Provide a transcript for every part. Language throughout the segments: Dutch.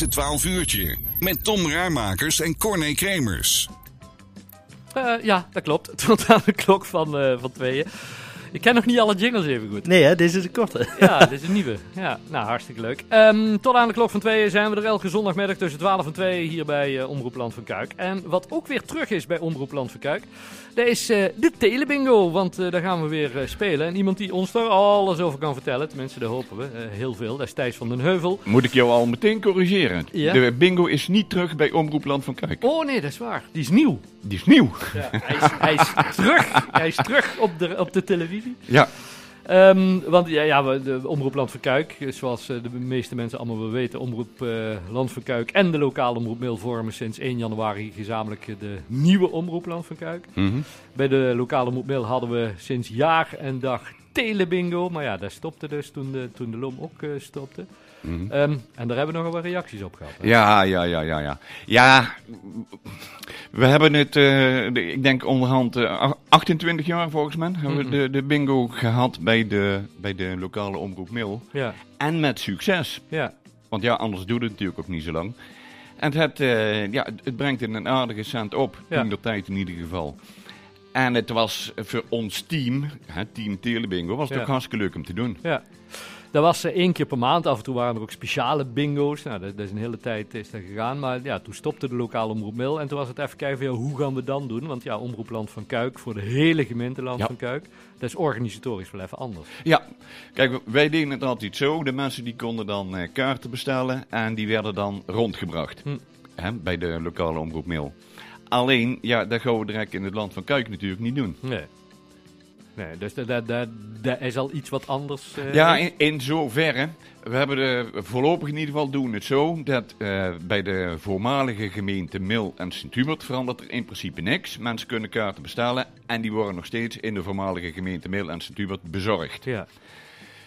Het 12 uurtje met Tom Raarmakers en Corné Kremers. Uh, ja, dat klopt. Tot aan de klok van, uh, van tweeën. Ik ken nog niet alle jingles even goed. Nee, hè? deze is een korte. ja, dit is een nieuwe. Ja, nou, hartstikke leuk. Um, tot aan de klok van tweeën zijn we er elke zondagmiddag tussen 12 en 2 hier bij uh, Omroep Land van Kuik. En wat ook weer terug is bij Omroep Land van Kuik, dat is uh, de Telebingo. Want uh, daar gaan we weer spelen. En iemand die ons daar alles over kan vertellen, tenminste dat hopen we, heel veel, dat is Thijs van den Heuvel. Moet ik jou al meteen corrigeren? Ja? De bingo is niet terug bij Omroep Land van Kuik. Oh nee, dat is waar. Die is nieuw. Die is nieuw. Ja, hij, is, hij is terug. Hij is terug op de, op de televisie. Ja. Um, want ja, ja, de Omroep Land van Kuik, zoals de meeste mensen allemaal wel weten, Omroep uh, Land van Kuik en de lokale Omroep Mail vormen sinds 1 januari gezamenlijk de nieuwe Omroep Land van Kuik. Mm -hmm. Bij de lokale Omroep Mail hadden we sinds jaar en dag telebingo, maar ja, dat stopte dus toen de, toen de LOM ook uh, stopte. Mm -hmm. um, en daar hebben we nog wel reacties op gehad. Hè? Ja, ja, ja, ja, ja. Ja, we hebben het, uh, de, ik denk onderhand uh, 28 jaar volgens mij, hebben we de, de bingo gehad bij de, bij de lokale omroep Mail. Ja. En met succes. Ja. Want ja, anders doet het natuurlijk ook niet zo lang. En het, uh, ja, het brengt een aardige cent op, Ja. in de tijd in ieder geval. En het was voor ons team, het team Telebingo, was het Ja. ook hartstikke leuk om te doen. Ja. Dat was eh, één keer per maand. Af en toe waren er ook speciale bingo's. Nou, dat, dat is een hele tijd is dat gegaan. Maar ja, toen stopte de lokale omroep Mail. En toen was het even kijken van, ja, hoe gaan we dan doen? Want ja, Omroep Land van Kuik voor de hele gemeente Land Ja. van Kuik. Dat is organisatorisch wel even anders. Ja, kijk, wij deden het altijd zo. De mensen die konden dan eh, kaarten bestellen en die werden dan rondgebracht. Hm. Hè, bij de lokale omroep Mail. Alleen, ja, dat gaan we direct in het land van Kuik natuurlijk niet doen. Nee. Nee, dus dat is al iets wat anders. eh, Ja, in, in zoverre. We hebben de, voorlopig in ieder geval doen het zo dat eh, bij de voormalige gemeente Mil en Sint-Hubert verandert er in principe niks. Mensen kunnen kaarten bestellen en die worden nog steeds in de voormalige gemeente Mil en Sint-Hubert bezorgd. Ja,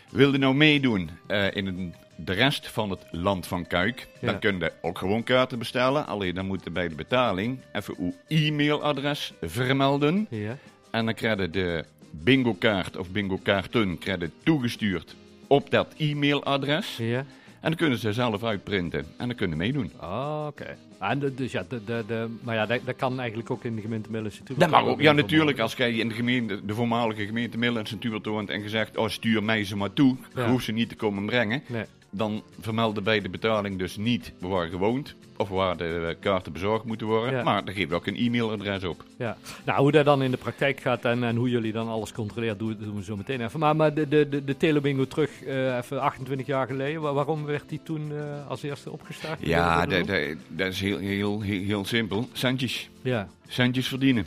Wil je nou meedoen eh, in een- de rest van het land van Kuik, Ja. dan kun je ook gewoon kaarten bestellen. Alleen dan moet je bij de betaling even uw e-mailadres vermelden. ja. En dan krijg je de bingo kaart of bingo kaarten krijg je toegestuurd op dat e-mailadres. ja. En dan kunnen ze zelf uitprinten en dan kunnen meedoen. Ah, oké. En de- dus ja, de, de, de, maar ja, dat, dat kan eigenlijk ook in de gemeente Mil en Sint-Hubert. Dat mag ook. Ja, natuurlijk. Als jij in de, gemeente, de voormalige gemeente Sint-Hubert woont en gezegd, oh, stuur mij ze maar toe, Ja. hoef ze niet te komen brengen. Nee. Dan vermelden bij de betaling dus niet waar gewoond of waar de kaarten bezorgd moeten worden. Ja. Maar dan geef je ook een e-mailadres op. Ja, nou hoe dat dan in de praktijk gaat en, en hoe jullie dan alles controleert, doen, doen we zo meteen even. Maar, maar de, de, de, de Telebingo terug, eh, even 28 jaar geleden, Wa- waarom werd die toen eh, als eerste opgestart? Ja, dat, dat, is heel, heel, heel, heel simpel. Centjes. Ja, Centjes verdienen.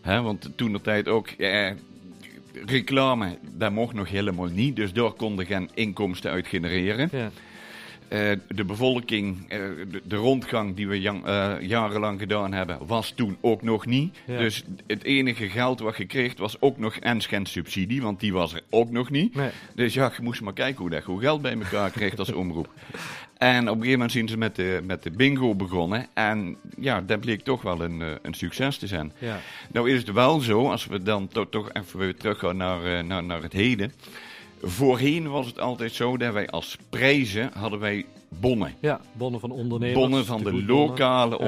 Hè, want toen de tijd ook... eh, reclame, dat mocht nog helemaal niet. Dus daar konden geen inkomsten uit genereren. ja, Eh, de bevolking, eh, de, de rondgang die we jang- eh, jarenlang gedaan hebben, was toen ook nog niet. Ja. Dus het enige geld wat je kreeg was ook nog en geen subsidie, want die was er ook nog niet. nee. Dus ja, je moest maar kijken hoe dat goed geld bij elkaar kreeg als omroep. En op een gegeven moment zijn ze met de, met de bingo begonnen. En ja, dat bleek toch wel een, eh, een succes te zijn. Ja, Nou is het wel zo, als we dan to- toch even weer teruggaan naar, eh, naar, naar het heden. Voorheen was het altijd zo dat wij als prijzen hadden wij bonnen. ja, bonnen van ondernemers. Bonnen van de lokale Ja.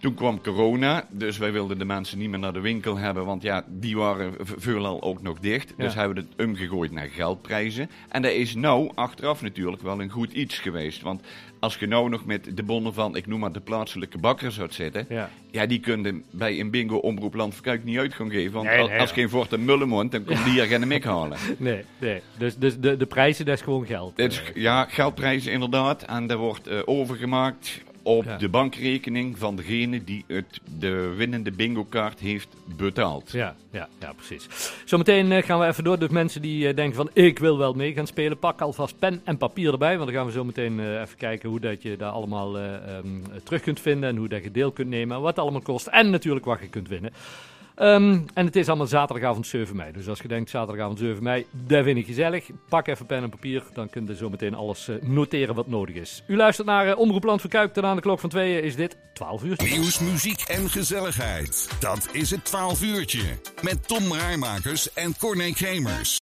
Toen kwam corona, dus wij wilden de mensen niet meer naar de winkel hebben, want ja, die waren veelal ook nog dicht. Dus hebben we het omgegooid naar geldprijzen. En dat is nou achteraf natuurlijk wel een goed iets geweest. Want als je nou nog met de bonnen van, ik noem maar de plaatselijke bakker zou zitten, Ja, ja, die kunnen bij een bingo omroep Land van Kuik niet uit gaan geven. Want Nee, als, nee, als ja. geen Fort en Mullen woont, dan komt die hier geen mik halen. nee, nee. Dus, dus de, de prijzen, dat is gewoon geld. Is, ja, geldprijzen inderdaad. En dat wordt eh, overgemaakt op Ja. de bankrekening van degene die het, de winnende bingo-kaart heeft betaald. Ja, ja, ja, precies. Zometeen eh, gaan we even door. Dus mensen die eh, denken van ik wil wel mee gaan spelen, pak alvast pen en papier erbij. Want dan gaan we zo meteen eh, even kijken hoe dat je daar allemaal eh, ehm, terug kunt vinden. En hoe dat je deel kunt nemen. en Wat het allemaal kost. En natuurlijk wat je kunt winnen. Ehm, en het is allemaal zaterdagavond 7 mei. Dus als je denkt zaterdagavond 7 mei, dat vind ik gezellig. Pak even pen en papier, dan kun je zo meteen alles eh, noteren wat nodig is. U luistert naar eh, Omroep Land van Kuik. Ten aan de klok van tweeën is dit 12 uur. Nieuws, muziek en gezelligheid. Dat is het 12 uurtje. Met Tom Raarmakers en Corné Kremers.